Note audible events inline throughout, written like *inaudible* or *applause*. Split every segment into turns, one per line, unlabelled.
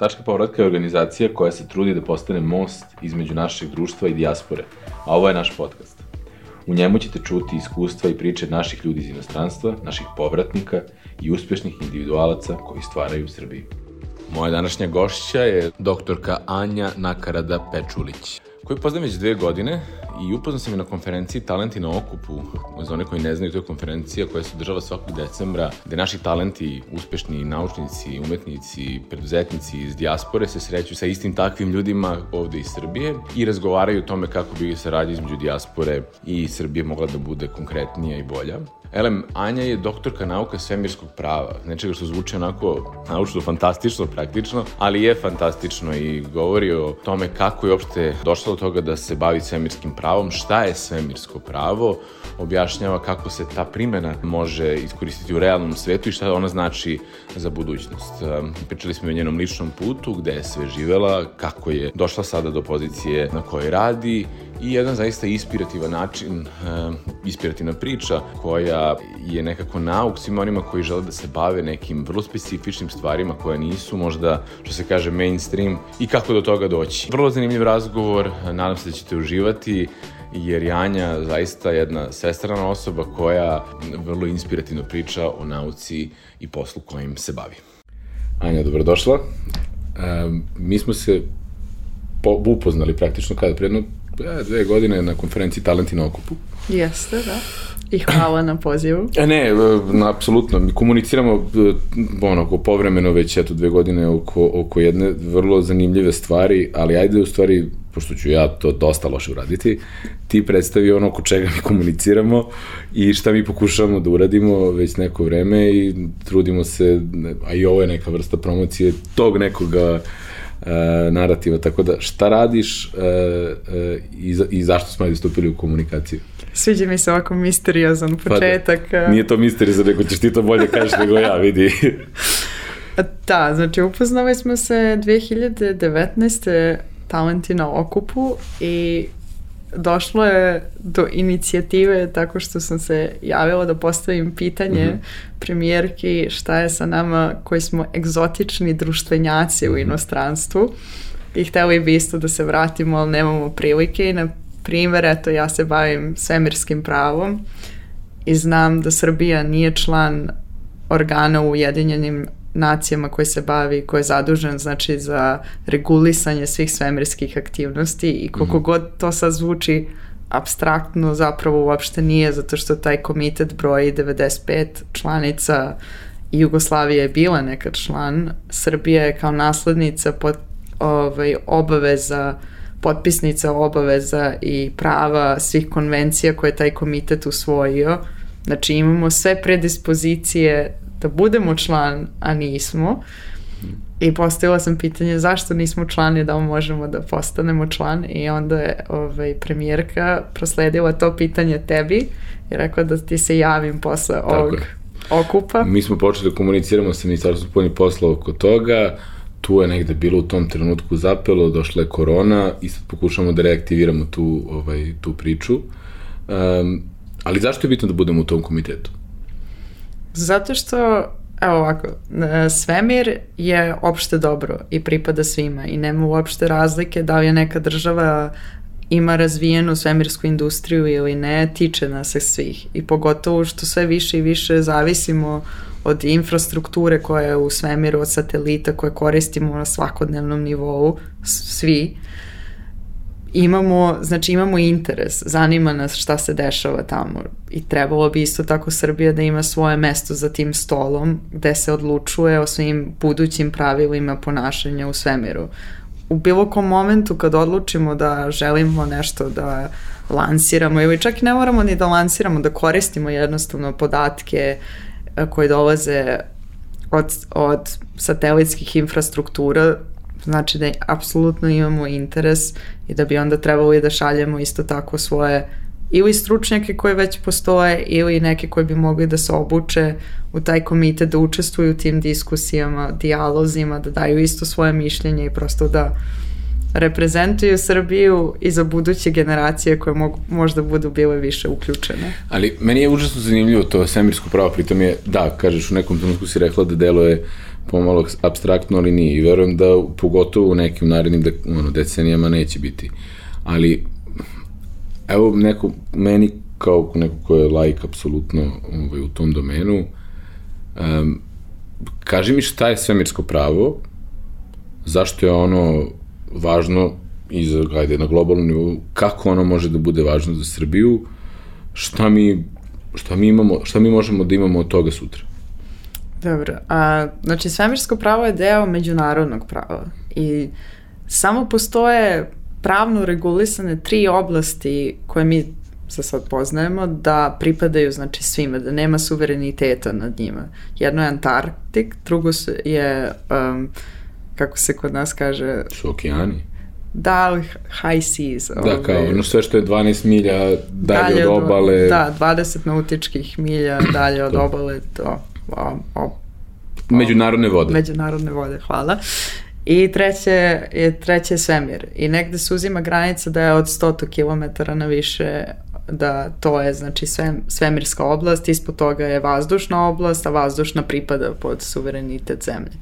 Tačka povratka je organizacija koja se trudi da postane most između našeg društva i dijaspore, a ovo je naš podcast. U njemu ćete čuti iskustva i priče naših ljudi iz inostranstva, naših povratnika i uspešnih individualaca koji stvaraju Srbiju. Moja današnja gošća je doktorka Anja Nakarada Pečulić koju poznam već dve godine i upoznao sam je na konferenciji Talenti na okupu. Za one koji ne znaju, to je konferencija koja se održava svakog decembra, gde naši talenti, uspešni naučnici, umetnici, preduzetnici iz dijaspore se sreću sa istim takvim ljudima ovde iz Srbije i razgovaraju o tome kako bi saradnja između dijaspore i Srbije mogla da bude konkretnija i bolja. Elem, Anja je doktorka nauka svemirskog prava, nečega što zvuči onako naučno fantastično, praktično, ali je fantastično i govori o tome kako je uopšte došla do toga da se bavi svemirskim pravom, šta je svemirsko pravo, objašnjava kako se ta primena može iskoristiti u realnom svetu i šta ona znači za budućnost. Pričali smo o njenom ličnom putu, gde je sve živela, kako je došla sada do pozicije na kojoj radi i jedan zaista inspirativan način, inspirativna priča koja je nekako nauk svima onima koji žele da se bave nekim vrlo specifičnim stvarima koje nisu možda, što se kaže, mainstream i kako do toga doći. Vrlo zanimljiv razgovor, nadam se da ćete uživati jer je Anja zaista jedna sestrana osoba koja vrlo inspirativno priča o nauci i poslu kojim se bavi. Anja, dobrodošla. E, mi smo se po, upoznali praktično kada predno ja, dve godine na konferenciji Talenti na okupu.
Jeste, da. I hvala na pozivu.
E ne, e, na, apsolutno. Mi komuniciramo e, ono, povremeno već eto dve godine oko, oko jedne vrlo zanimljive stvari, ali ajde u stvari, pošto ću ja to dosta loše uraditi, ti predstavi ono oko čega mi komuniciramo i šta mi pokušavamo da uradimo već neko vreme i trudimo se, a i ovo je neka vrsta promocije tog nekoga e, narativa, tako da šta radiš e, e, i, za, i zašto smo ajde stupili u komunikaciju?
Sviđa mi se ovako misteriozan početak.
Pa da, nije to misteriozan, nego ćeš ti to bolje kažeš nego ja, vidi.
da, znači upoznali smo se 2019. talenti na okupu i došlo je do inicijative tako što sam se javila da postavim pitanje mm -hmm. premijerki šta je sa nama koji smo egzotični društvenjaci u mhm. inostranstvu i hteli bi isto da se vratimo, ali nemamo prilike i na primjer, eto ja se bavim svemirskim pravom i znam da Srbija nije član organa u Ujedinjenim nacijama koji se bavi, koji je zadužen znači za regulisanje svih svemirskih aktivnosti i koliko mm -hmm. god to sad zvuči abstraktno zapravo uopšte nije zato što taj komitet broji 95 članica i Jugoslavija je bila nekad član, Srbija je kao naslednica pod ovaj, obaveza potpisnica obaveza i prava svih konvencija koje je taj komitet usvojio. Znači imamo sve predispozicije da budemo član, a nismo. I postavila sam pitanje zašto nismo člani, da možemo da postanemo član i onda je ovaj, premijerka prosledila to pitanje tebi i rekla da ti se javim posle Tako ovog je. okupa.
Mi smo počeli da komuniciramo sa Ministarstvom spoljnih posla oko toga, tu je negde bilo u tom trenutku zapelo, došla je korona i sad pokušamo da reaktiviramo tu, ovaj, tu priču. Um, ali zašto je bitno da budemo u tom komitetu?
Zato što, evo ovako, e, svemir je opšte dobro i pripada svima i nema uopšte razlike da li je neka država ima razvijenu svemirsku industriju ili ne, tiče nas svih. I pogotovo što sve više i više zavisimo od infrastrukture koja je u svemiru, od satelita koje koristimo na svakodnevnom nivou, svi. Uh, imamo, znači imamo interes, zanima nas šta se dešava tamo i trebalo bi isto tako Srbija da ima svoje mesto za tim stolom gde se odlučuje o svim budućim pravilima ponašanja u svemiru. U bilo kom momentu kad odlučimo da želimo nešto da lansiramo ili čak ne moramo ni da lansiramo, da koristimo jednostavno podatke e, koje dolaze od, od satelitskih infrastruktura znači da apsolutno imamo interes i da bi onda trebalo i da šaljemo isto tako svoje ili stručnjake koje već postoje ili neke koji bi mogli da se obuče u taj komitet, da učestvuju u tim diskusijama, dijalozima, da daju isto svoje mišljenje i prosto da reprezentuju Srbiju i za buduće generacije koje mogu, možda budu bile više uključene.
Ali meni je užasno zanimljivo to svemirsko pravo, pritom je, da, kažeš, u nekom trenutku si rekla da deluje pomalo abstraktno, ali nije. I verujem da pogotovo u nekim narednim de, ono, decenijama neće biti. Ali, evo neko, meni kao neko ko je lajk apsolutno ovaj, u tom domenu, um, kaži mi šta je svemirsko pravo, zašto je ono važno i za, ajde, na globalnom nivou, kako ono može da bude važno za Srbiju, šta mi, šta mi, imamo, šta mi možemo da imamo od toga sutra?
Dobro, a, znači svemirsko pravo je deo međunarodnog prava i samo postoje pravno regulisane tri oblasti koje mi za sad poznajemo da pripadaju znači svima, da nema suvereniteta nad njima. Jedno je Antarktik, drugo je um, kako se kod nas kaže...
Su okeani?
Da, high seas.
Da, ove, kao ono sve što je 12 milja dalje, dalje od obale.
Da, 20 nautičkih milja dalje od obale, to... O, o,
Međunarodne vode.
Međunarodne vode, hvala. I treće je, treće je svemir. I negde se uzima granica da je od 100 km na više da to je znači sve, svemirska oblast, ispod toga je vazdušna oblast, a vazdušna pripada pod suverenitet zemlje.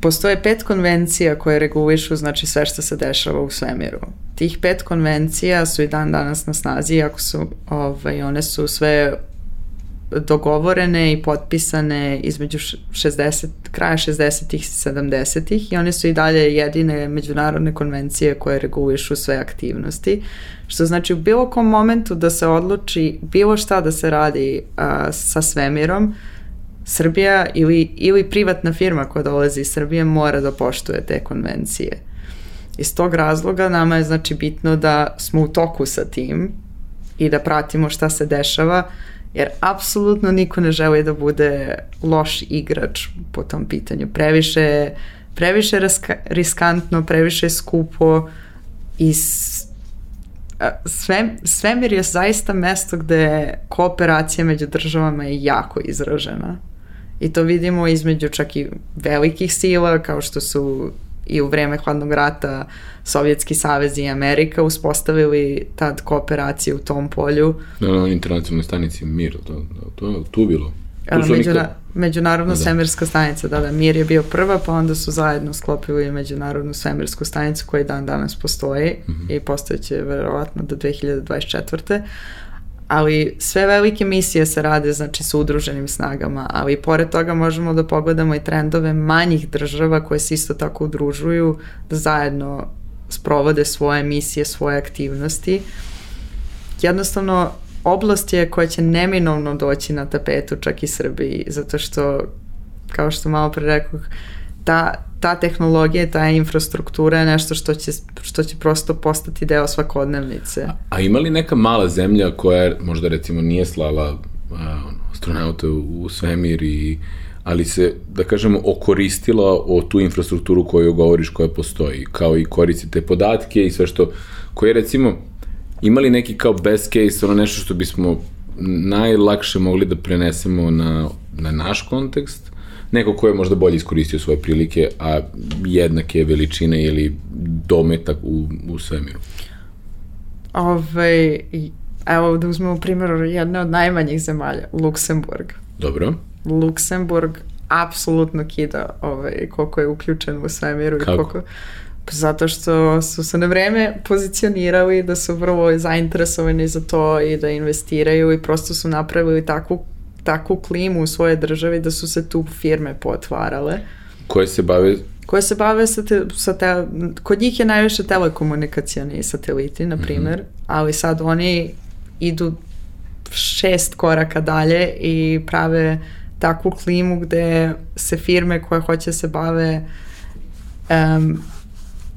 Postoje pet konvencija koje regulišu znači sve što se dešava u svemiru. Tih pet konvencija su i dan danas na snazi, iako su ovaj, one su sve dogovorene i potpisane između 60, kraja 60-ih i 70-ih i one su i dalje jedine međunarodne konvencije koje regulišu sve aktivnosti. Što znači u bilo kom momentu da se odluči bilo šta da se radi a, sa svemirom, Srbija ili, ili privatna firma koja dolazi iz Srbije mora da poštuje te konvencije. Iz tog razloga nama je znači bitno da smo u toku sa tim i da pratimo šta se dešava, jer apsolutno niko ne želi da bude loš igrač po tom pitanju. Previše, previše riskantno, previše skupo i sve, svemir je zaista mesto gde kooperacija među državama je jako izražena. I to vidimo između čak i velikih sila kao što su i u vreme hladnog rata Sovjetski savez i Amerika uspostavili tad kooperaciju u tom polju.
Na, na internacionalnoj stanici Mir, to, to je tu bilo.
Tu Međuna. Međunarodna da. svemirska stanica, da, da, Mir je bio prva, pa onda su zajedno sklopili Međunarodnu svemirsku stanicu koja dan danas postoji mm -hmm. i postojeće verovatno do 2024 ali sve velike misije se rade znači sa udruženim snagama, ali pored toga možemo da pogledamo i trendove manjih država koje se isto tako udružuju da zajedno sprovode svoje misije, svoje aktivnosti. Jednostavno, oblast je koja će neminovno doći na tapetu čak i Srbiji, zato što, kao što malo pre rekao, ta, ta tehnologija, ta infrastruktura je nešto što će, što će prosto postati deo svakodnevnice.
A, a ima li neka mala zemlja koja možda recimo nije slala a, astronauta u, u svemir i ali se, da kažemo, okoristila o tu infrastrukturu koju govoriš koja postoji, kao i koristite podatke i sve što, koje recimo, imali neki kao best case, ono nešto što bismo najlakše mogli da prenesemo na, na naš kontekst, neko ko je možda bolje iskoristio svoje prilike, a jednake veličine ili dometak u, u svemiru?
Ove, evo da uzmemo primjer jedne od najmanjih zemalja, Luksemburg.
Dobro.
Luksemburg apsolutno kida ovaj, koliko je uključen u svemiru Kako? i koliko... Zato što su se na vreme pozicionirali da su vrlo zainteresovani za to i da investiraju i prosto su napravili takvu takvu klimu u svojoj državi da su se tu firme potvarale.
Koje se bave
koje se bave sa, te, sa te, kod njih je najviše telekomunikacijani sateliti, na primer, mm -hmm. ali sad oni idu šest koraka dalje i prave takvu klimu gde se firme koje hoće se bave um,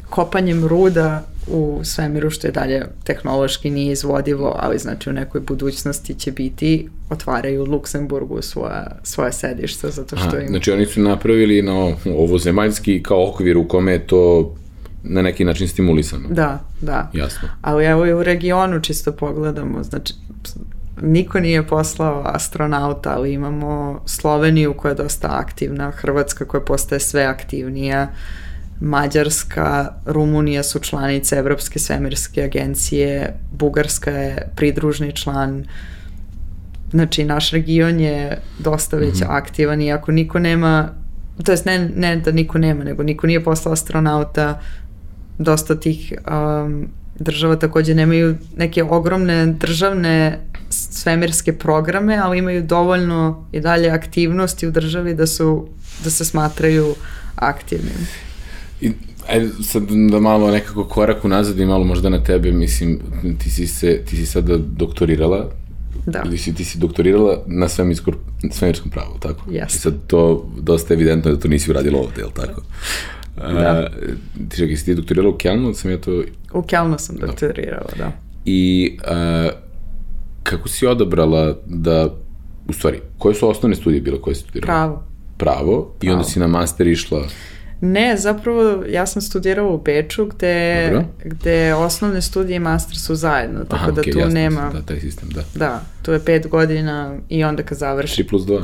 kopanjem ruda u svemiru što je dalje tehnološki nije izvodivo, ali znači u nekoj budućnosti će biti, otvaraju u Luksemburgu svoja, svoja sedišta, zato što im...
Znači oni su napravili na ovo zemaljski kao okvir u kome je to na neki način stimulisano.
Da, da.
Jasno.
Ali evo i u regionu čisto pogledamo, znači niko nije poslao astronauta, ali imamo Sloveniju koja je dosta aktivna, Hrvatska koja postaje sve aktivnija, uh, Mađarska, Rumunija su članice Evropske svemirske agencije, Bugarska je pridružni član, znači naš region je dosta već mm -hmm. aktivan i ako niko nema, to jest ne, ne da niko nema, nego niko nije poslao astronauta, dosta tih um, država takođe nemaju neke ogromne državne svemirske programe, ali imaju dovoljno i dalje aktivnosti u državi da su da se smatraju aktivnim.
I, ajde sad da malo nekako korak unazad i malo možda na tebe, mislim, ti si, se, ti si sada doktorirala,
Da.
Ili si, ti si doktorirala na svemirskom, svemirskom pravu, tako?
Yes.
I sad to dosta evidentno da to nisi uradila ovde, je li tako?
Da.
Uh, ti čekaj, si ti doktorirala u Kelnu, sam ja to...
U Kelnu sam doktorirala, da.
I uh, kako si odabrala da, u stvari, koje su osnovne studije bile koje si studirala?
Pravo.
Pravo. I onda si na master išla...
Ne, zapravo ja sam studirala u Beču gde,
Dobro.
gde osnovne studije i master su zajedno, tako
Aha,
da
okay,
tu
jasno,
nema...
Da, taj sistem, da.
Da, tu je pet godina i onda kad završi...
3 plus 2,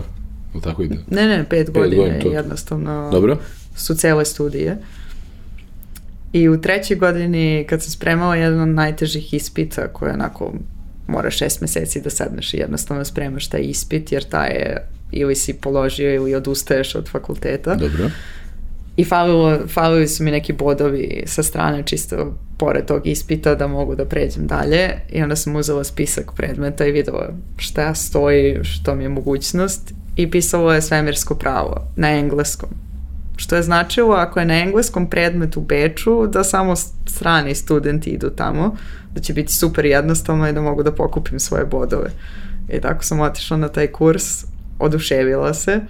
ili tako ide?
Ne, ne, pet godina
godina, to-
jednostavno
Dobro.
su cele studije. I u trećoj godini kad sam spremala jedan od najtežih ispita koje onako mora šest meseci da sedneš i jednostavno spremaš taj ispit jer taj je ili si položio ili odustaješ od fakulteta.
Dobro.
I falilo, falili su mi neki bodovi sa strane čisto pored tog ispita da mogu da pređem dalje i onda sam uzela spisak predmeta i videla šta stoji, što mi je mogućnost i pisalo je svemirsko pravo na engleskom. Što je značilo ako je na engleskom predmet u Beču da samo strani studenti idu tamo, da će biti super jednostavno i da mogu da pokupim svoje bodove. I tako sam otišla na taj kurs, oduševila se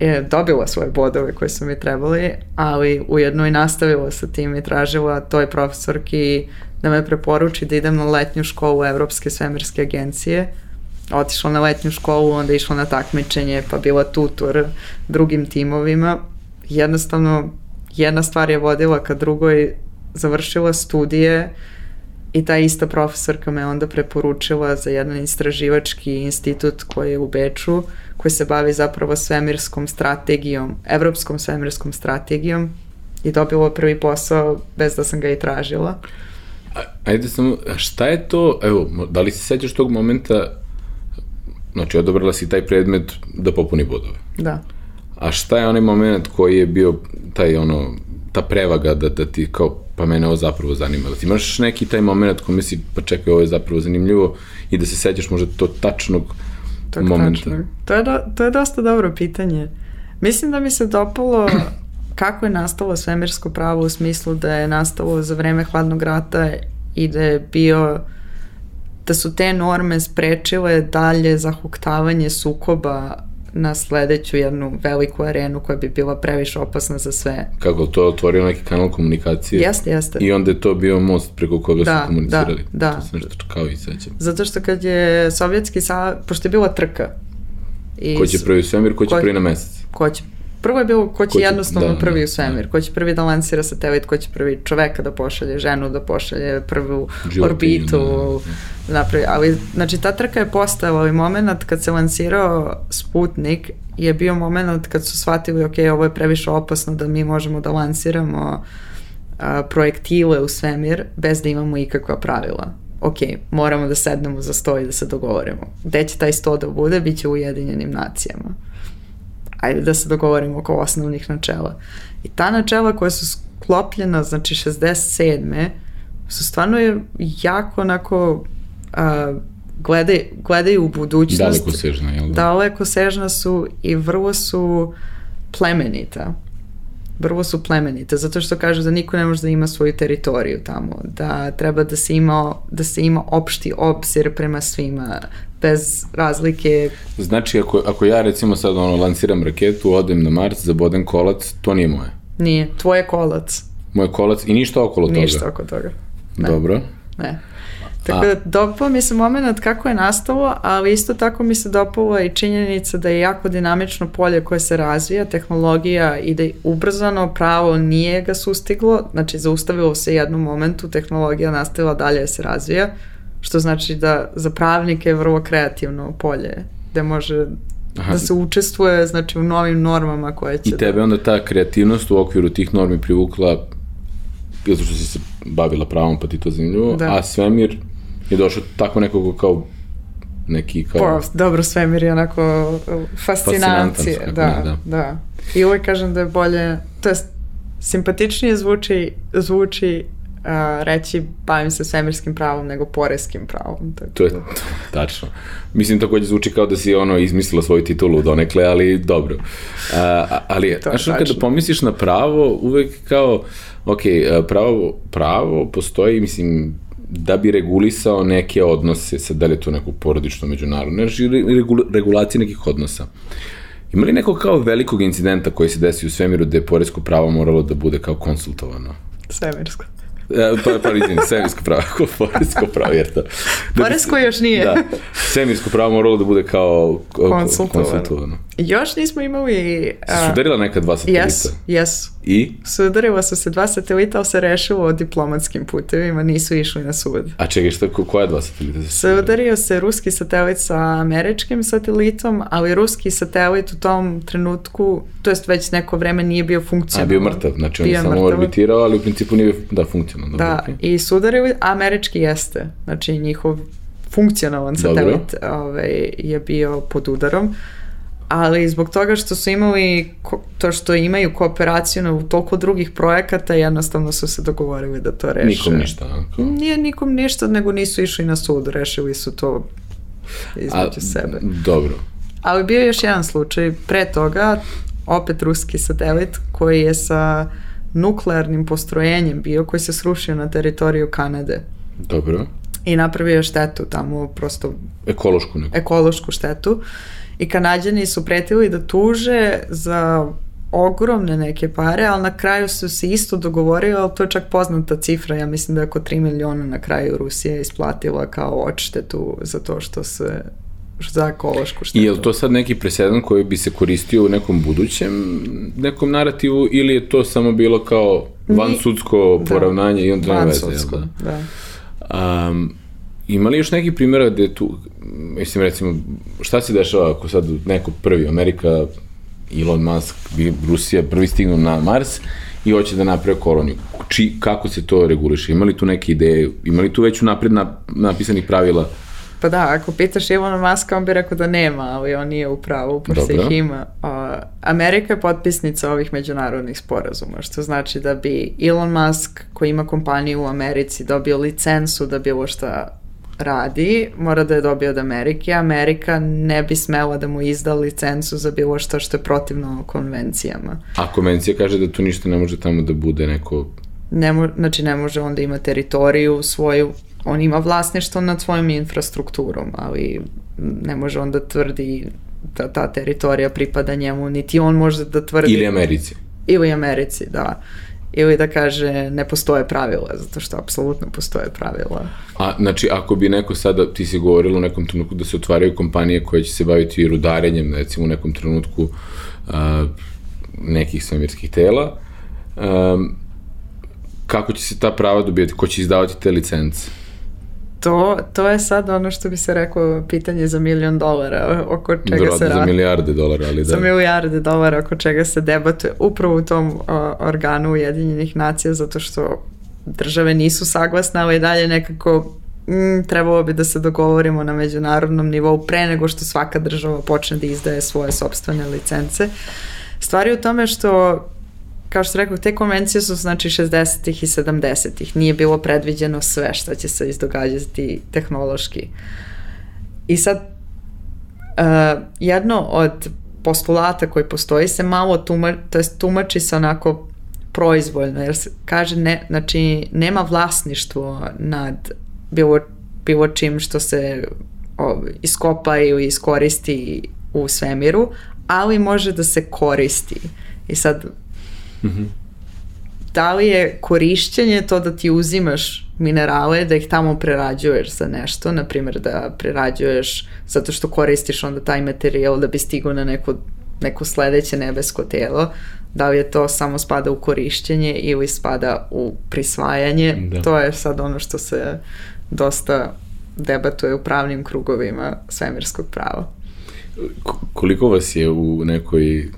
je dobila svoje bodove koje su mi trebali, ali ujedno i nastavila sa tim i tražila toj profesorki da me preporuči da idem na letnju školu Evropske svemirske agencije. Otišla na letnju školu, onda išla na takmičenje, pa bila tutor drugim timovima. Jednostavno, jedna stvar je vodila ka drugoj, završila studije i ta ista profesorka me onda preporučila za jedan istraživački institut koji je u Beču, koji se bavi zapravo svemirskom strategijom, evropskom svemirskom strategijom i dobila prvi posao bez da sam ga i tražila.
A, ajde samo, šta je to, evo, da li se sećaš tog momenta, znači odobrala si taj predmet da popuni bodove.
Da.
A šta je onaj moment koji je bio taj ono, ta prevaga da, da ti kao, pa mene ovo zapravo zanima. Da ti imaš neki taj moment koji misli, pa čekaj, ovo je zapravo zanimljivo i da se sećaš možda to tačnog
Tog
momenta.
tačnog. To je, do, to je dosta dobro pitanje. Mislim da mi se dopalo kako je nastalo svemirsko pravo u smislu da je nastalo za vreme hladnog rata i da je bio da su te norme sprečile dalje zahuktavanje sukoba na sledeću jednu veliku arenu koja bi bila previše opasna za sve.
Kako to je otvorio neki kanal komunikacije.
Jeste, jeste.
I onda je to bio most preko koga
Da,
su komunicirali.
da, da.
To se nešto kao i sećam.
Zato što kad je Sovjetski savez, pošto je bila trka. I
Ko će prvi u svemir, ko će
ko-
prvi na mesec.
ko će Prvo je bilo ko će,
Ko će-
jednostavno
da,
prvi
da,
u svemir, ko će prvi da lansira satelit, ko će prvi čoveka da pošalje, ženu da pošalje, prvu
Životinju,
orbitu, da, napravi. Ali, znači, ta trka je postojala i moment kad se lansirao Sputnik je bio moment kad su shvatili, ok, ovo je previše opasno da mi možemo da lansiramo a, projektile u svemir bez da imamo ikakva pravila. Ok, moramo da sednemo za sto i da se dogovorimo. Gde će taj sto da bude, bit će u Ujedinjenim nacijama ajde da se dogovorimo oko osnovnih načela. I ta načela koja su sklopljena, znači 67. su stvarno jako onako a, gledaj, gledaju u budućnost.
Daleko sežna, jel da?
Daleko sežna su i vrlo su plemenita. Vrlo su plemenite, zato što kažu da niko ne može da ima svoju teritoriju tamo, da treba da se ima, da se ima opšti obzir prema svima, bez razlike
Znači, ako, ako ja recimo sad ono, lansiram raketu, odem na Mars, zabodem kolac, to nije moje.
Nije, tvoj je kolac,
Moj kolac i ništa okolo toga.
ništa oko toga. Ne.
Dobro.
Ne. Tako da dopao mi se moment kako je nastalo, ali isto tako mi se dopala i činjenica da je jako dinamično polje koje se razvija, tehnologija i je ubrzano pravo nije ga sustiglo, znači zaustavilo se jednom momentu, tehnologija nastavila dalje da se razvija, što znači da za pravnike je vrlo kreativno polje, gde može
Aha.
da se učestvuje znači u novim normama koje će
I tebe onda ta kreativnost u okviru tih normi privukla zato što si se bavila pravom pa ti to zanimljivo,
Da.
a svemir je došao tako nekako kao neki kao...
Pa, dobro, svemir je onako fascinancije.
Fascinantan,
Da,
ne,
da, da. I uvijek kažem da je bolje, to jest simpatičnije zvuči, zvuči a, reći bavim se svemirskim pravom nego poreskim pravom. Tako
To je tačno. Mislim, takođe zvuči kao da si ono izmislila svoju titulu donekle, ali dobro. A, ali,
To je
znaš, kada pomisliš na pravo, uvek kao, ok, a, pravo, pravo postoji, mislim, da bi regulisao neke odnose, sad da li je to neko porodično, međunarodno, znači regula, regulacije nekih odnosa. Ima li nekog kao velikog incidenta koji se desi u svemiru gde je poresko pravo moralo da bude kao konsultovano?
Svemirsko.
E, pa, pa izvini, svemirsko pravo, poresko pravo, jer to... Da
Poresko još nije.
Da, svemirsko pravo moralo da bude kao ko-
Konsultovano.
konsultovano.
Još nismo imali...
Si sudarila neka dva satelita?
Jes, jes.
I?
Sudarila su se dva satelita, ali se rešilo diplomatskim putevima, nisu išli na sud.
A čekaj, šta, ko, koja dva satelita? se?
Sudario se ruski satelit sa američkim satelitom, ali ruski satelit u tom trenutku, to jest već neko vreme nije bio
A,
funkcionalan.
bio mrtav, znači on je
Bio
samo
mrtav.
orbitirao, ali u principu nije, da, funkcionalno.
Da,
okej.
i sudarili, a američki jeste. Znači njihov funkcionalan satelit ovaj, je bio pod udarom. Ali zbog toga što su imali to što imaju kooperaciju na toliko drugih projekata, jednostavno su se dogovorili da to reše.
Nikom ništa. a, kao.
Nije nikom ništa, nego nisu išli na sud, rešili su to između sebe.
Dobro.
Ali bio je još jedan slučaj pre toga, opet ruski satelit koji je sa nuklearnim postrojenjem bio, koji se srušio na teritoriju Kanade
Dobro.
i napravio štetu tamo, prosto
Ekološku neku.
ekološku štetu. I Kanadjani su pretili da tuže za ogromne neke pare, ali na kraju su se isto dogovorili, ali to je čak poznata cifra, ja mislim da je oko 3 miliona na kraju Rusija isplatila kao odštetu za to što se za ekološku štetu.
I je li to sad neki presedan koji bi se koristio u nekom budućem nekom narativu ili je to samo bilo kao vansudsko
Da.
poravnanje i onda nema veze?
Vansudsko,
da?
da.
Um, ima li još neki primjera gde tu, mislim recimo, šta se dešava ako sad neko prvi, Amerika, Elon Musk, Rusija prvi stignu na Mars i hoće da naprave koloniju. Či, kako se to reguliše? Ima li tu neke ideje? Ima li tu već unapred na, napisanih pravila?
Pa da, ako pitaš Ilona Muska, on bi rekao da nema, ali on nije u pravu, pošto ih ima. Amerika je potpisnica ovih međunarodnih sporazuma, što znači da bi Elon Musk, koji ima kompaniju u Americi, dobio licencu da bilo šta radi, mora da je dobio od Amerike. Amerika ne bi smela da mu izda licencu za bilo što što je protivno konvencijama.
A konvencija kaže da tu ništa ne može tamo da bude neko...
Ne mo, znači ne može onda ima teritoriju svoju, on ima vlasništvo nad svojom infrastrukturom, ali ne može onda tvrdi da ta teritorija pripada njemu, niti on može da tvrdi...
Ili Americi.
Ili Americi, da. Ili da kaže ne postoje pravila, zato što apsolutno postoje pravila.
A, znači, ako bi neko sada, ti si govorila u nekom trenutku da se otvaraju kompanije koje će se baviti rudarenjem, recimo u nekom trenutku a, nekih svemirskih tela, um, kako će se ta prava dobijati, ko će izdavati te licence?
To, to je sad ono što bi se rekao pitanje za milion dolara, oko čega se
Verovatno za
radi.
milijarde dolara, ali da.
za milijarde dolara oko čega se debatuje upravo u tom o, organu Ujedinjenih nacija zato što države nisu saglasne, ali dalje nekako mm, trebalo bi da se dogovorimo na međunarodnom nivou pre nego što svaka država počne da izdaje svoje sobstvene licence. Stvar je u tome što kao što rekao, te konvencije su znači 60-ih i 70-ih. Nije bilo predviđeno sve šta će se izdogađati tehnološki. I sad, uh, jedno od postulata koji postoji se malo tumači, to jest tumači se onako proizvoljno, jer se kaže, ne, znači, nema vlasništvo nad bilo, bilo čim što se o, iskopa ili iskoristi u svemiru, ali može da se koristi. I sad, da li je korišćenje to da ti uzimaš minerale, da ih tamo prerađuješ za nešto, na primjer da prerađuješ zato što koristiš onda taj materijal da bi stigao na neko, neko sledeće nebesko telo, da li je to samo spada u korišćenje ili spada u prisvajanje,
Da.
to je sad ono što se dosta debatuje u pravnim krugovima svemirskog prava.
Ko- Koliko vas je u nekoj,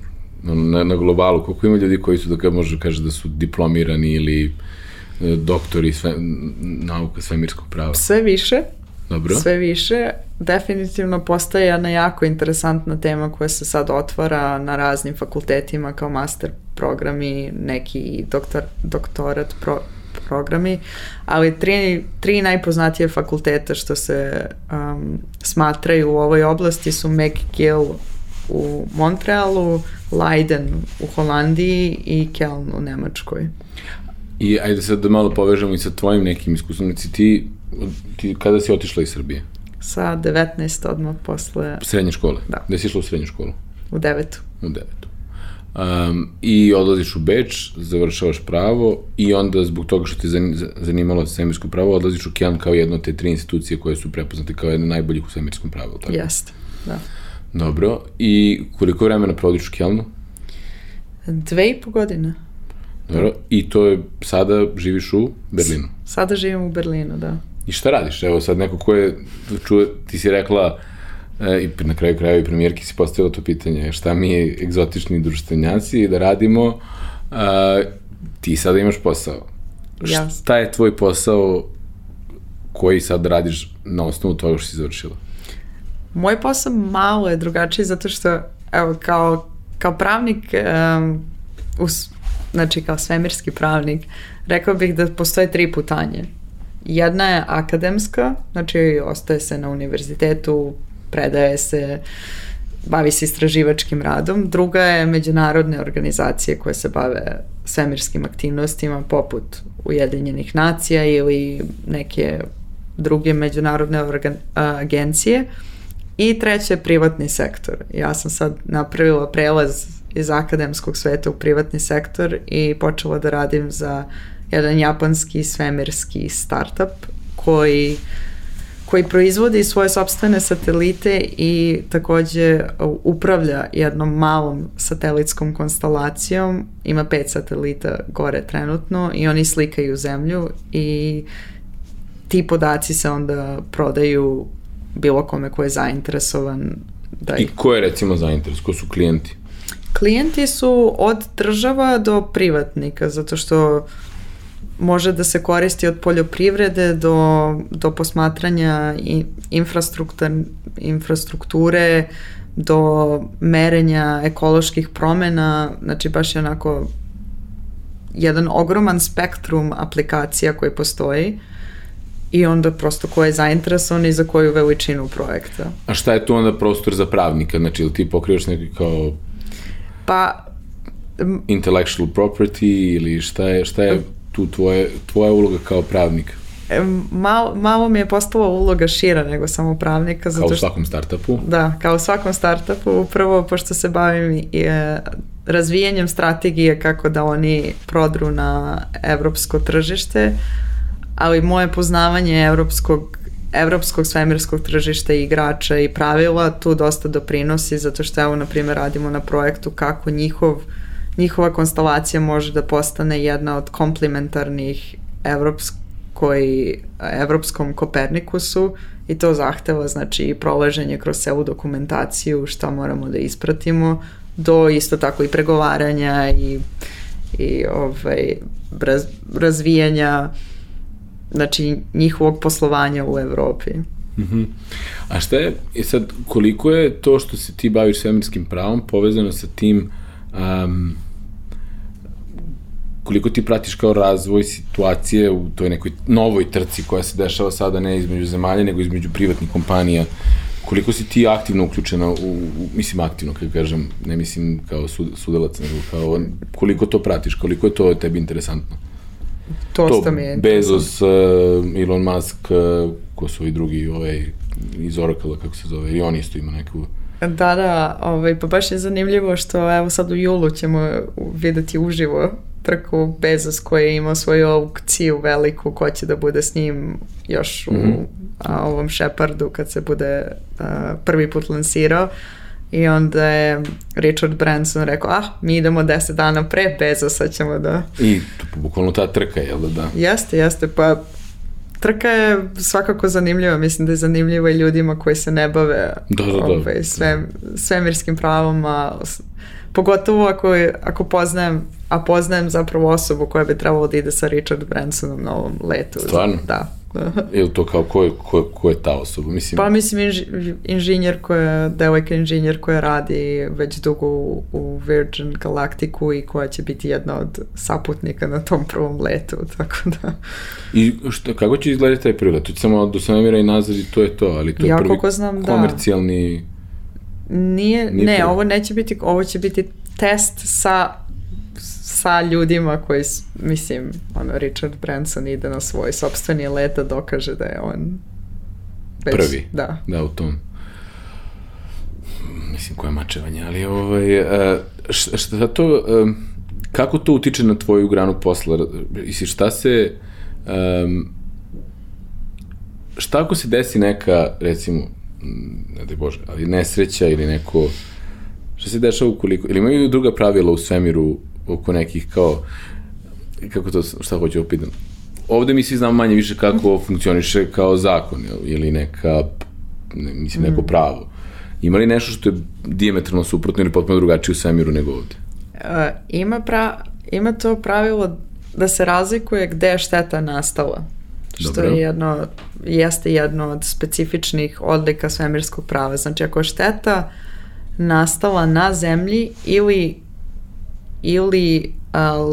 na, na globalu, koliko ima ljudi koji su, da ga može kaže da su diplomirani ili e, doktori sve, nauka svemirskog prava?
Sve više,
Dobro.
sve više. Definitivno postaje jedna jako interesantna tema koja se sad otvara na raznim fakultetima kao master programi, neki doktor, doktorat pro, programi, ali tri, tri najpoznatije fakulteta što se um, smatraju u ovoj oblasti su McGill u Montrealu, Leiden u Holandiji i Keln u Nemačkoj.
I ajde sad da malo povežemo i sa tvojim nekim iskustvom. Znači ti, ti kada si otišla iz Srbije?
Sa 19 odmah posle
Srednje škole?
Da.
Gde si išla u srednju školu?
u devetu.
U devetu. Um, I odlaziš u Beč, završavaš pravo i onda zbog toga što zan- zanimalo svemirsko pravo, odlaziš u Kjan kao jedna od te tri institucije koje su prepoznate kao jedna najboljih u svemirskom pravu. Tako?
Jeste, da.
Dobro. I koliko vremena provodiš u Kjelnu?
Dve i po godine.
Dobro. I to je, sada živiš u Berlinu.
Sada živim u Berlinu, da.
I šta radiš? Evo sad neko ko je čuo, ti si rekla e, i na kraju krajeva i premijerki si postavila to pitanje šta mi je egzotični društvenjaci da radimo a, ti sada imaš posao.
Ja.
Šta je tvoj posao koji sad radiš na osnovu toga što si završila?
Moj posao malo je drugačiji zato što, evo, kao, kao pravnik, um, us, znači kao svemirski pravnik, rekao bih da postoje tri putanje. Jedna je akademska, znači ostaje se na univerzitetu, predaje se, bavi se istraživačkim radom. Druga je međunarodne organizacije koje se bave svemirskim aktivnostima poput Ujedinjenih nacija ili neke druge međunarodne organ, agencije. I treće privatni sektor. Ja sam sad napravila prelaz iz akademskog sveta u privatni sektor i počela da radim za jedan japanski svemirski startup koji koji proizvodi svoje sobstvene satelite i takođe upravlja jednom malom satelitskom konstelacijom. Ima pet satelita gore trenutno i oni slikaju zemlju i ti podaci se onda prodaju bilo kome ko je zainteresovan da
I ko je recimo zainteres? Ko su klijenti?
Klijenti su od država do privatnika, zato što može da se koristi od poljoprivrede do, do posmatranja i infrastruktur, infrastrukture, do merenja ekoloških promena, znači baš je onako jedan ogroman spektrum aplikacija koji postoji i onda prosto ko je zainteresovan i za koju veličinu projekta.
A šta je tu onda prostor za pravnika? Znači, ili ti pokrivaš neki kao
Pa,
intellectual property ili šta je, šta je tu tvoje, tvoja uloga kao pravnik?
em, malo, malo mi je postala uloga šira nego samo pravnika,
Kao
zato
u
što
svakom startupu?
Da, kao u svakom startupu, upravo pošto se bavim i, e, razvijanjem strategije kako da oni prodru na evropsko tržište, ali moje poznavanje evropskog evropskog svemirskog tržišta i igrača i pravila tu dosta doprinosi zato što evo na primjer radimo na projektu kako njihov njihova konstelacija može da postane jedna od komplementarnih evropskoj, evropskom Kopernikusu i to zahteva znači i prolaženje kroz celu dokumentaciju šta moramo da ispratimo do isto tako i pregovaranja i, i ovaj, raz, razvijanja znači njihovog poslovanja u Evropi.
Mhm. A šta je, i sad, koliko je to što se ti baviš svemirskim pravom povezano sa tim um, koliko ti pratiš kao razvoj situacije u toj nekoj novoj trci koja se dešava sada ne između zemalja, nego između privatnih kompanija, koliko si ti aktivno uključena u, u mislim aktivno, kad kažem, ne mislim kao sud, sudelac, nego kao, koliko to pratiš, koliko je to tebi interesantno?
To,
to
mi.
Bezos, uh, Elon Musk, uh, ko su i drugi, ovaj, iz Oracle, kako se zove, i on isto ima neku...
Da, da, ovaj, pa baš je zanimljivo što evo sad u julu ćemo videti uživo trku Bezos koji je imao svoju aukciju veliku ko će da bude s njim još u
Mhm.
a, ovom Shepardu kad se bude a, prvi put lansirao i onda je Richard Branson rekao ah, mi idemo deset dana pre Bezosa ćemo da
I to, bukvalno ta trka, jel da, da?
Jeste, jeste, pa trka je svakako zanimljiva, mislim da je zanimljiva i ljudima koji se ne bave
Da, da, da.
ovaj, sve, svemirskim pravom, a s- pogotovo ako, ako poznajem, a poznajem zapravo osobu koja bi trebalo da ide sa Richard Bransonom na ovom letu.
Stvarno?
Da. *laughs*
Je li to kao, ko je, ko, ko je ta osoba? Mislim,
Pa mislim inž, inženjer koja, devojka inženjer koja radi već dugo u, u Virgin Galacticu i koja će biti jedna od saputnika na tom prvom letu, *laughs* tako da...
I što, kako će izgledati taj prvi let? To će samo do Svemira i nazad i to je to, ali to je
Ja
prvi
znam, da.
komercijalni...
Nije,
Nije
ne,
to.
ovo neće biti, ovo će biti test sa sa ljudima koji, mislim, ono, Richard Branson ide na svoj sobstveni let da dokaže da je on već,
Prvi.
Da.
Da, u tom. Mislim, koje mačevanje, ali ovaj, šta, šta to, um, kako to utiče na tvoju granu posla? Mislim, šta se, um, šta ako se desi neka, recimo, ne daj Bože, ali nesreća ili neko, šta se dešava ukoliko, ili imaju druga pravila u svemiru oko nekih kao, kako to, šta hoću da pitam, ovde mi svi znamo manje više kako funkcioniše kao zakon ili neka, ne, mislim, neko pravo. Ima li nešto što je diametralno suprotno ili potpuno drugačije u svemiru nego ovde?
E, ima, pra, ima to pravilo da se razlikuje gde je šteta nastala. Što
Dobro.
je jedno, jeste jedno od specifičnih odlika svemirskog prava. Znači, ako je šteta nastala na zemlji ili ili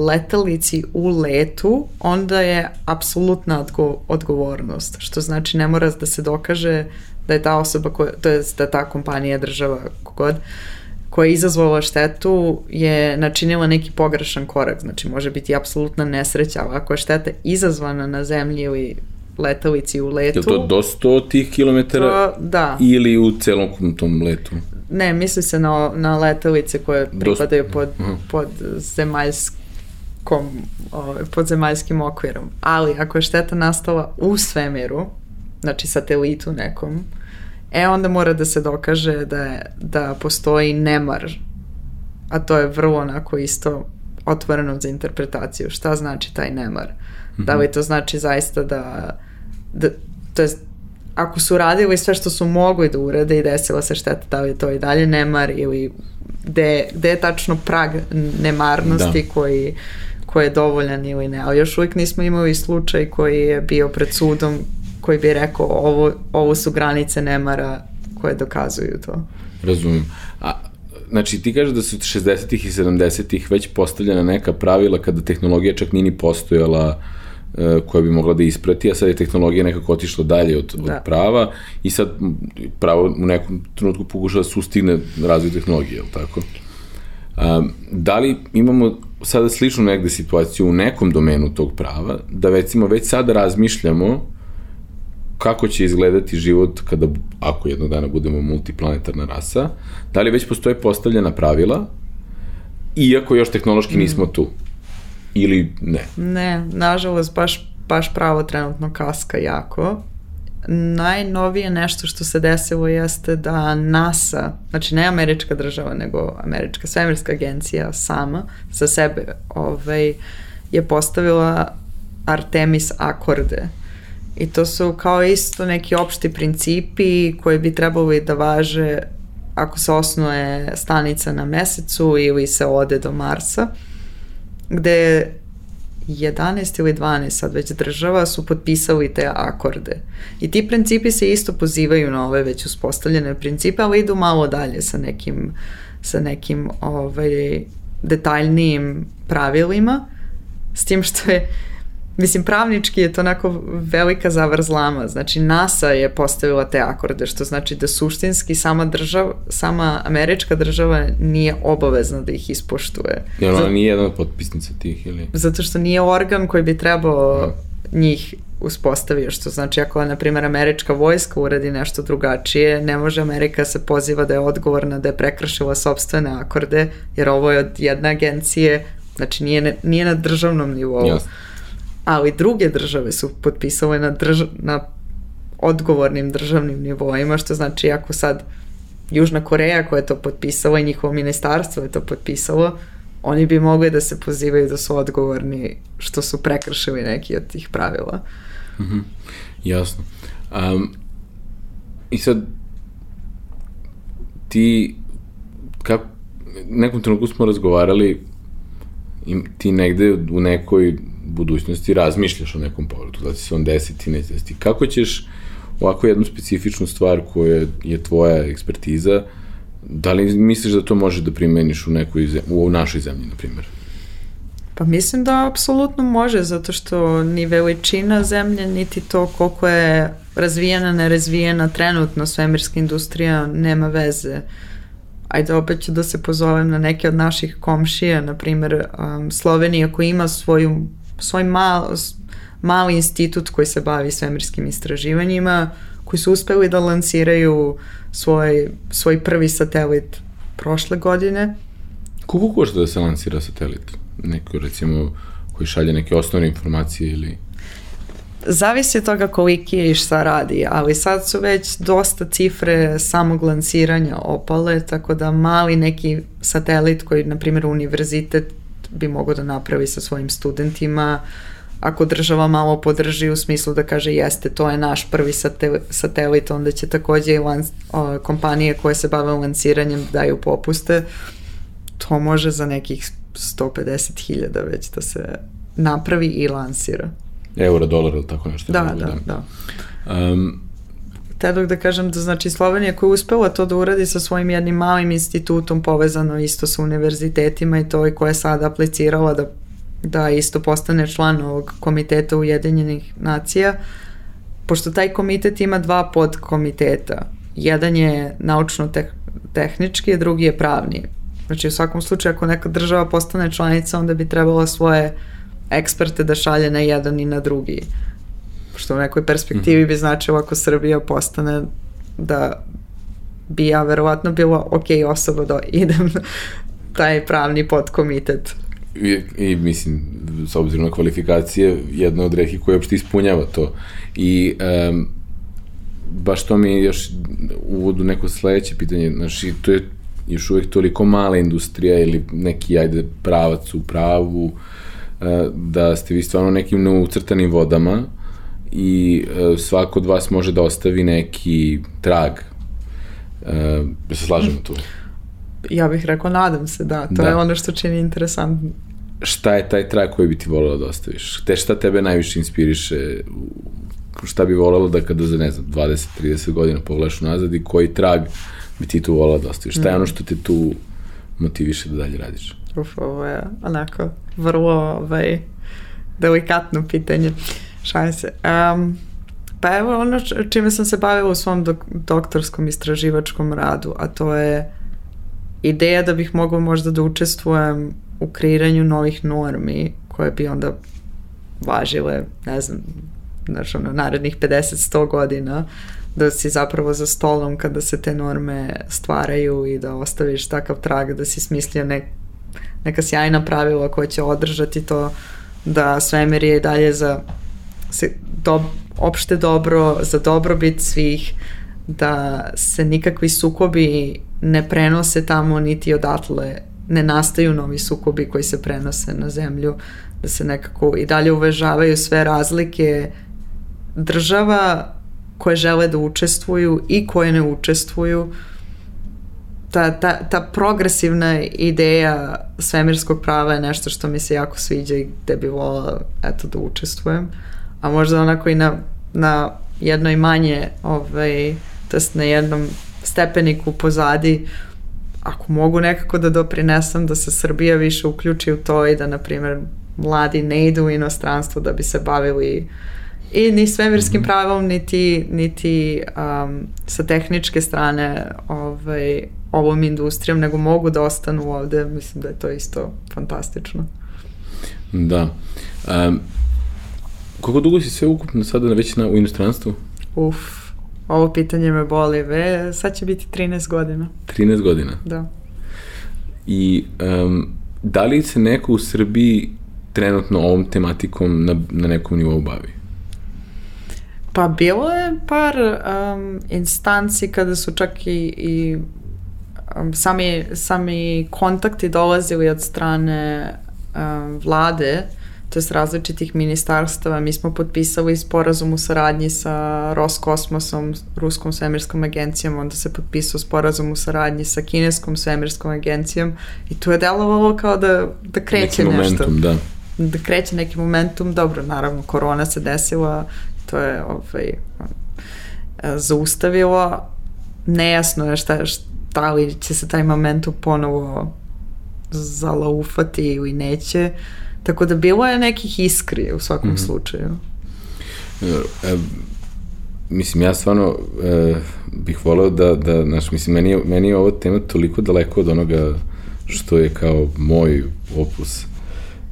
letelici u letu, onda je apsolutna odgo odgovornost, što znači ne mora da se dokaže da je ta osoba, koja, to je da ta kompanija, država, kogod, koja je izazvala štetu je načinila neki pogrešan korak, znači može biti apsolutna nesreća, ali ako je šteta izazvana na zemlji ili letelici u letu,
Je to do 100 tih kilometara
to- da.
ili u celom tom letu?
Ne, misli se na, na letelice koje pripadaju pod,
Mhm.
pod zemaljskom, ovaj, pod zemaljskim okvirom. Ali ako je šteta nastala u svemiru, znači satelitu nekom, e onda mora da se dokaže da, je, da postoji nemar, a to je vrlo onako isto otvoreno za interpretaciju. Šta znači taj nemar? Da li to znači zaista da, da to jest ako su radili sve što su mogli da urade i desila se šteta, da li je to i dalje nemar ili gde, gde je tačno prag nemarnosti
Da.
koji, koji je dovoljan ili ne. Ali još uvijek nismo imali slučaj koji je bio pred sudom koji bi rekao ovo, ovo su granice nemara koje dokazuju to.
Razumem. A, znači, ti kažeš da su 60-ih i 70-ih već postavljena neka pravila kada tehnologija čak nije ni postojala e, koja bi mogla da isprati, a sad je tehnologija nekako otišla dalje od, od
Da.
prava i sad pravo u nekom trenutku pokušava da sustigne razvoj tehnologije, je li tako? Um, da li imamo sada sličnu negde situaciju u nekom domenu tog prava, da recimo već sada razmišljamo kako će izgledati život kada, ako jednog dana budemo multiplanetarna rasa, da li već postoje postavljena pravila, iako još tehnološki nismo tu. Ili ne.
Ne, nažalost, baš, baš pravo trenutno kaska jako. Najnovije nešto što se desilo jeste da NASA, znači ne američka država, nego američka svemirska agencija sama za sebe ovaj, je postavila Artemis akorde. I to su kao isto neki opšti principi koji bi trebali da važe ako se osnuje stanica na mesecu ili se ode do Marsa gde 11 ili 12 sad već država su potpisali te akorde. I ti principi se isto pozivaju na ove već uspostavljene principe, ali idu malo dalje sa nekim, sa nekim ovaj, detaljnijim pravilima, s tim što je Mislim, pravnički je to onako velika zavrzlama. Znači, NASA je postavila te akorde, što znači da suštinski sama država, sama američka država nije obavezna da ih ispoštuje.
Jer
Zato-
ona nije jedna od potpisnica tih ili...
zato što nije organ koji bi trebao njih uspostavio, što znači ako, na primjer, američka vojska uradi nešto drugačije, ne može Amerika se poziva da je odgovorna da je prekršila sobstvene akorde, jer ovo je od jedne agencije, znači nije, nije na državnom nivou.
Jasno.
Ali druge države su potpisale na, drž na odgovornim državnim nivoima, što znači ako sad Južna Koreja koja je to potpisala i njihovo ministarstvo je to potpisalo, oni bi mogli da se pozivaju da su odgovorni što su prekršili neki od tih pravila.
Jasno. Um, I sad, ti, kako, nekom trenutku smo razgovarali, i ti negde u nekoj budućnosti razmišljaš o nekom povratu, da se on desiti, neće desiti. Kako ćeš ovako jednu specifičnu stvar koja je tvoja ekspertiza, da li misliš da to može da primeniš u, nekoj, u našoj zemlji, na primjer?
Pa mislim da apsolutno može, zato što ni veličina zemlje, niti to koliko je razvijena, nerazvijena trenutno svemirska industrija nema veze. Ajde, opet ću da se pozovem na neke od naših komšija, na primjer um, Slovenija koja ima svoju, svoj mal, mali institut koji se bavi svemirskim istraživanjima, koji su uspeli da lansiraju svoj, svoj prvi satelit prošle godine.
Koliko košta da se lansira satelit? Neko, recimo, koji šalje neke osnovne informacije ili...
Zavisi od toga koliki je i šta radi, ali sad su već dosta cifre samog lansiranja opale, tako da mali neki satelit koji, na primjer, univerzitet bi mogao da napravi sa svojim studentima, ako država malo podrži u smislu da kaže jeste, to je naš prvi satelit, onda će takođe i lans, o, kompanije koje se bave lansiranjem daju popuste. To može za nekih 150.000 već da se napravi i lansira.
Euro, dolar ili tako nešto.
Da, da, da. da. Um, Tedog da kažem da znači Slovenija koja je uspela to da uradi sa svojim jednim malim institutom povezano isto sa univerzitetima i to i koja je sada aplicirala da, da isto postane član ovog komiteta Ujedinjenih nacija, pošto taj komitet ima dva podkomiteta. Jedan je naučno-tehnički, a drugi je pravni. Znači u svakom slučaju ako neka država postane članica onda bi trebala svoje eksperte da šalje na jedan i na drugi. Što u nekoj perspektivi bi značilo ako Srbija postane da bi ja verovatno bila ok osoba da idem taj pravni podkomitet.
I, I mislim, s obzirom na kvalifikacije, jedna od rehi koja uopšte ispunjava to. I um, baš to mi je još uvodu neko sledeće pitanje, znači to je još uvek toliko mala industrija ili neki, ajde, pravac u pravu, e, da ste vi stvarno nekim neucrtanim vodama i e, svako od vas može da ostavi neki trag. Da se slažemo tu?
Ja bih rekao, nadam se, da. To da. je ono što čini interesantno.
Šta je taj trag koji bi ti volela da ostaviš? Te šta tebe najviše inspiriše? Šta bi volelo da kada za, ne znam, 20-30 godina pogledaš nazad i koji trag uh, bi ti tu volao da ostaviš? Šta je ono što te tu motiviše da dalje radiš?
Uf, ovo je onako vrlo ovaj, delikatno pitanje. Šalim se. Um, pa evo ono čime sam se bavila u svom dok, doktorskom istraživačkom radu, a to je ideja da bih mogla možda da učestvujem u kreiranju novih normi koje bi onda važile, ne znam, znači ono, narednih 50-100 godina da si zapravo za stolom kada se te norme stvaraju i da ostaviš takav trag da si smislio nek, neka sjajna pravila koja će održati to da svemir je dalje za se, do, opšte dobro, za dobrobit svih, da se nikakvi sukobi ne prenose tamo niti odatle ne nastaju novi sukobi koji se prenose na zemlju, da se nekako i dalje uvežavaju sve razlike država koje žele da učestvuju i koje ne učestvuju. Ta, ta, ta progresivna ideja svemirskog prava je nešto što mi se jako sviđa i gde bi volila eto, da učestvujem. A možda onako i na, na jednoj manje, ovaj, to jest na jednom stepeniku pozadi, ako mogu nekako da doprinesam da se Srbija više uključi u to i da, na primjer, mladi ne idu u inostranstvo da bi se bavili i ni svemirskim -hmm. pravom, niti, niti um, sa tehničke strane ovaj, ovom industrijom, nego mogu da ostanu ovde. Mislim da je to isto fantastično.
Da. Um, koliko dugo si sve ukupno sada već na, u inostranstvu?
Uf, ovo pitanje me boli. Ve, sad će biti 13 godina.
13 godina?
Da.
I um, da li se neko u Srbiji trenutno ovom tematikom na, na nekom nivou bavi?
Pa bilo je par um, instanci kada su čak i, i um, sami, sami kontakti dolazili od strane um, vlade, to je različitih ministarstava. Mi smo potpisali sporazum u saradnji sa Roskosmosom, Ruskom svemirskom agencijom, onda se potpisao sporazum u saradnji sa Kineskom svemirskom agencijom i tu je delovalo kao da, da kreće Neki
nešto. Momentum, da.
da kreće neki momentum, dobro, naravno, korona se desila, to je ovaj, zaustavilo, nejasno je šta, šta li će se taj momentum ponovo zalaufati ili neće, tako da bilo je nekih iskri u svakom mm -hmm. slučaju.
E, mislim, ja stvarno e, bih voleo da, da znaš, mislim, meni je, meni je ova tema toliko daleko od onoga što je kao moj opus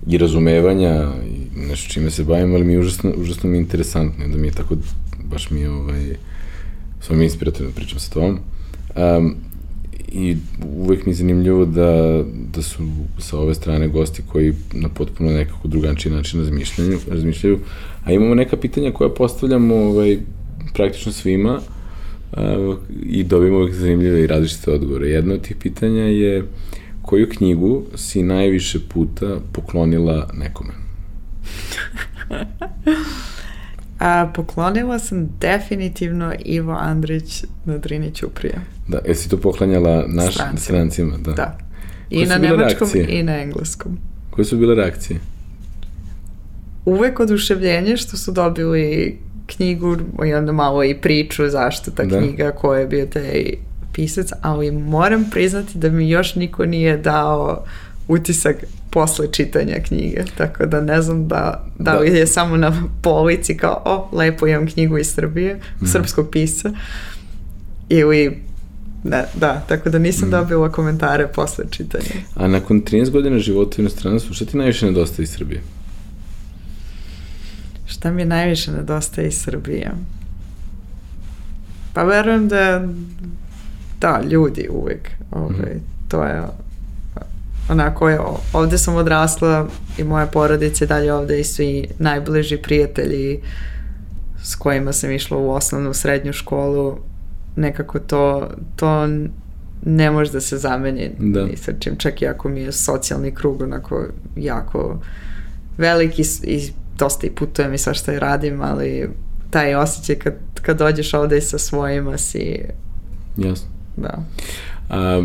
i razumevanja i nešto čime se bavim, ali mi je užasno, užasno mi je interesantno, da mi je tako, baš mi je ovaj, mi inspirativno pričam sa tom. Um, I uvek mi je zanimljivo da, da su sa ove strane gosti koji na potpuno nekako drugačiji način razmišljaju, razmišljaju. A imamo neka pitanja koja postavljamo ovaj, praktično svima uh, i dobijemo uvek zanimljive i različite odgovore. Jedno od tih pitanja je koju knjigu si najviše puta poklonila nekome? *laughs*
A, poklonila sam definitivno Ivo Andrić na Drini Ćuprije.
Da, jesi to poklanjala naš strancima? strancima da.
da. I na nemačkom reakcije? i na engleskom.
Koje su bile reakcije?
Uvek oduševljenje što su dobili knjigu i onda malo i priču zašto ta da. knjiga, ko je bio taj pisac, ali moram priznati da mi još niko nije dao utisak posle čitanja knjige, tako da ne znam da, da, da. li je samo na polici kao, o, lepo imam knjigu iz Srbije, mm srpskog pisa, ili ne, da, tako da nisam mm. dobila komentare posle čitanja.
A nakon 13 godina života u inostranstvu, šta ti najviše nedostaje iz Srbije?
Šta mi najviše nedostaje iz Srbije? Pa verujem da da, ljudi uvek. Ovaj, mm. To je onako je, ovde sam odrasla i moja porodica je dalje ovde i svi najbliži prijatelji s kojima sam išla u osnovnu, srednju školu, nekako to, to ne može da se zameni da. ni sa čim, čak i ako mi je socijalni krug onako jako veliki i dosta i putujem i svašta i radim, ali taj osjećaj kad, kad dođeš ovde sa svojima si...
Jasno.
Da.
A,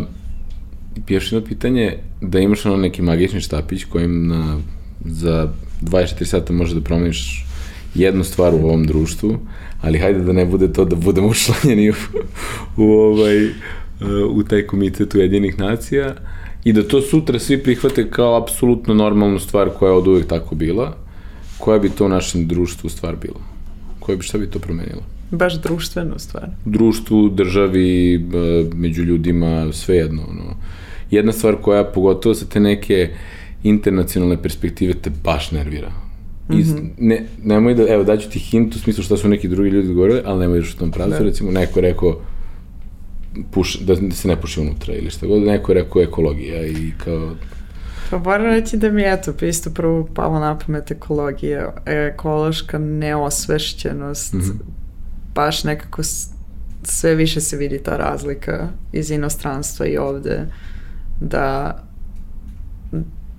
još jedno pitanje, da imaš ono neki magični štapić kojim na, za 24 sata može da promeniš jednu stvar u ovom društvu, ali hajde da ne bude to da budemo *laughs* učlanjeni u, u, ovaj, u taj komitet Ujedinih nacija i da to sutra svi prihvate kao apsolutno normalnu stvar koja je od uvek tako bila, koja bi to u našem društvu stvar bila? Koja bi, šta bi to promenilo?
Baš društvenu stvar.
Društvu, državi, među ljudima, sve jedno. Ono. Jedna stvar koja, pogotovo sa te neke internacionalne perspektive, te baš nervira. Mm -hmm. ne, nemoj da, evo, daću ti hint u smislu šta su neki drugi ljudi govorili, ali nemoj da u tom pravcu, da. recimo, neko je rekao puš, da, se ne puši unutra ili šta god, neko je rekao ekologija i kao
Pa moram reći da mi je eto, isto prvo palo na pamet ekologija, ekološka neosvešćenost, mm -hmm. baš nekako sve više se vidi ta razlika iz inostranstva i ovde, da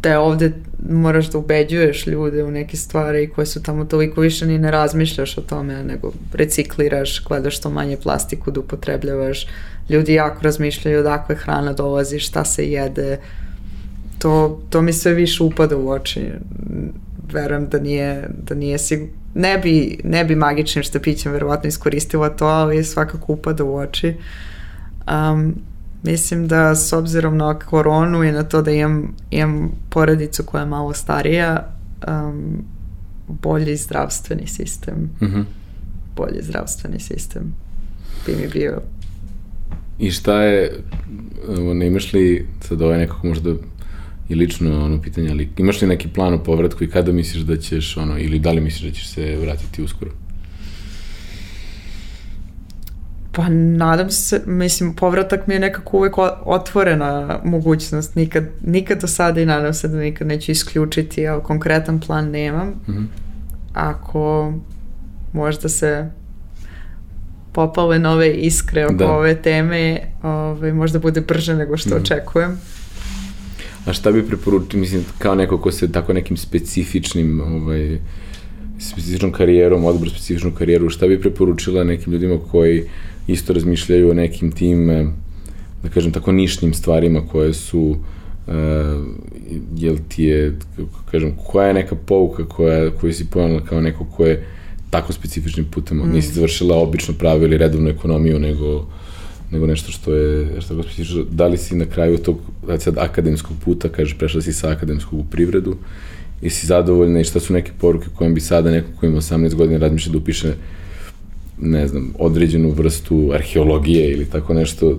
da ovde moraš da ubeđuješ ljude u neke stvari koje su tamo toliko više ni ne razmišljaš o tome, nego recikliraš, gledaš što manje plastiku da upotrebljavaš. Ljudi jako razmišljaju odakle hrana dolazi, šta se jede, to, to mi sve više upada u oči. Verujem da nije, da nije sigurno ne bi, ne bi magičnim štapićem verovatno iskoristila to, ali svakako upada u oči. Um, mislim da s obzirom na koronu i na to da imam, imam porodicu koja je malo starija, um, bolji zdravstveni sistem. Mm -hmm. Bolji zdravstveni sistem bi mi bio.
I šta je, ne imaš li sad ovaj nekako možda i lično ono pitanje, ali imaš li neki plan o povratku i kada misliš da ćeš ono, ili da li misliš da ćeš se vratiti uskoro?
Pa nadam se, mislim, povratak mi je nekako uvek otvorena mogućnost, nikad, nikad do sada i nadam se da nikad neću isključiti, ali konkretan plan nemam. Mm -hmm. Ako možda se popale nove iskre oko da. ove teme, ovaj, možda bude brže nego što mm -hmm. očekujem.
A šta bi preporučio, mislim, kao neko ko se tako nekim specifičnim, ovaj, specifičnom karijerom, odbor specifičnu karijeru, šta bi preporučila nekim ljudima koji isto razmišljaju o nekim tim, eh, da kažem tako, nišnim stvarima koje su Uh, jel ti je, kako kažem, koja je neka pouka koja, koju si pojela kao neko ko je tako specifičnim putem, mm. nisi završila obično pravo ili redovnu ekonomiju, nego nego nešto što je, što je specifično. Da li si na kraju tog, da sad, akademskog puta, kažeš, prešla si sa akademskog u privredu, i si zadovoljna i šta su neke poruke kojim bi sada neko ko ima 18 godina razmišlja da upiše ne znam, određenu vrstu arheologije ili tako nešto,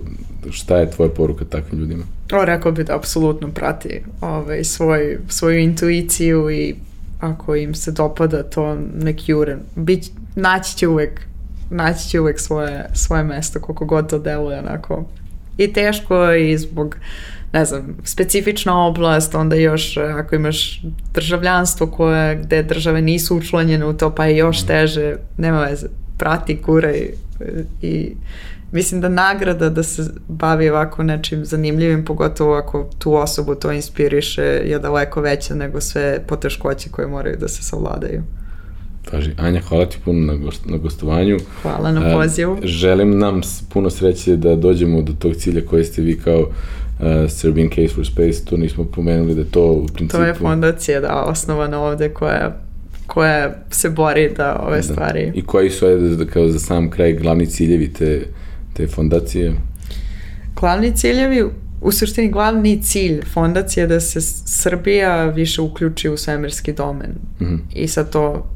šta je tvoja poruka takvim ljudima?
O, rekao bi da apsolutno prati ovaj, svoj, svoju intuiciju i ako im se dopada to nek jure. Bić, naći će uvek naći će uvek svoje, svoje mesto koliko god to deluje onako i teško i zbog ne znam, specifična oblast, onda još ako imaš državljanstvo koje, gde države nisu učlanjene u to, pa je još teže, nema veze, prati, kura i, i mislim da nagrada da se bavi ovako nečim zanimljivim, pogotovo ako tu osobu to inspiriše, je daleko veća nego sve poteškoće koje moraju da se savladaju.
Paži, Anja, hvala ti puno na, gost, na gostovanju.
Hvala na pozivu. Uh,
želim nam puno sreće da dođemo do tog cilja koje ste vi kao uh, Serbian Case for Space, to nismo pomenuli da to u principu...
To je fondacija, da, osnovana ovde koja koja se bori da ove da. stvari...
I koji su, ajde, da, kao za sam kraj, glavni ciljevi te, te fondacije?
Glavni ciljevi, u suštini glavni cilj fondacije je da se Srbija više uključi u svemirski domen. Mm -hmm. I sa to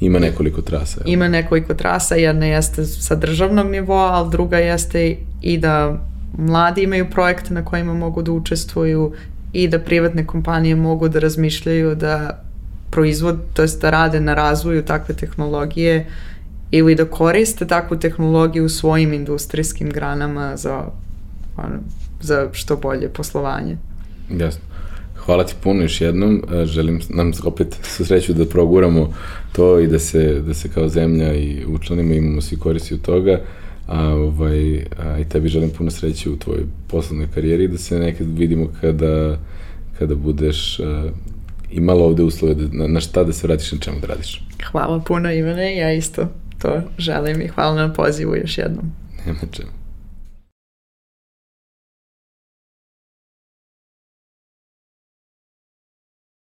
Ima nekoliko trasa.
Ima nekoliko trasa, jedna jeste sa državnog nivoa, ali druga jeste i da mladi imaju projekte na kojima mogu da učestvuju i da privatne kompanije mogu da razmišljaju da proizvod, to jest da rade na razvoju takve tehnologije ili da koriste takvu tehnologiju u svojim industrijskim granama za, ono, za što bolje poslovanje.
Jasno. Hvala ti puno još jednom. E, želim nam opet su sreću da proguramo to i da se, da se kao zemlja i učlanimo imamo svi koristi od toga. A, ovaj, a i tebi želim puno sreće u tvojoj poslovnoj karijeri i da se nekad vidimo kada, kada budeš a, e, imala ovde uslove da, na, na šta da se vratiš na čemu da radiš.
Hvala puno Ivane, ja isto to želim i hvala na pozivu još jednom.
Nema čemu.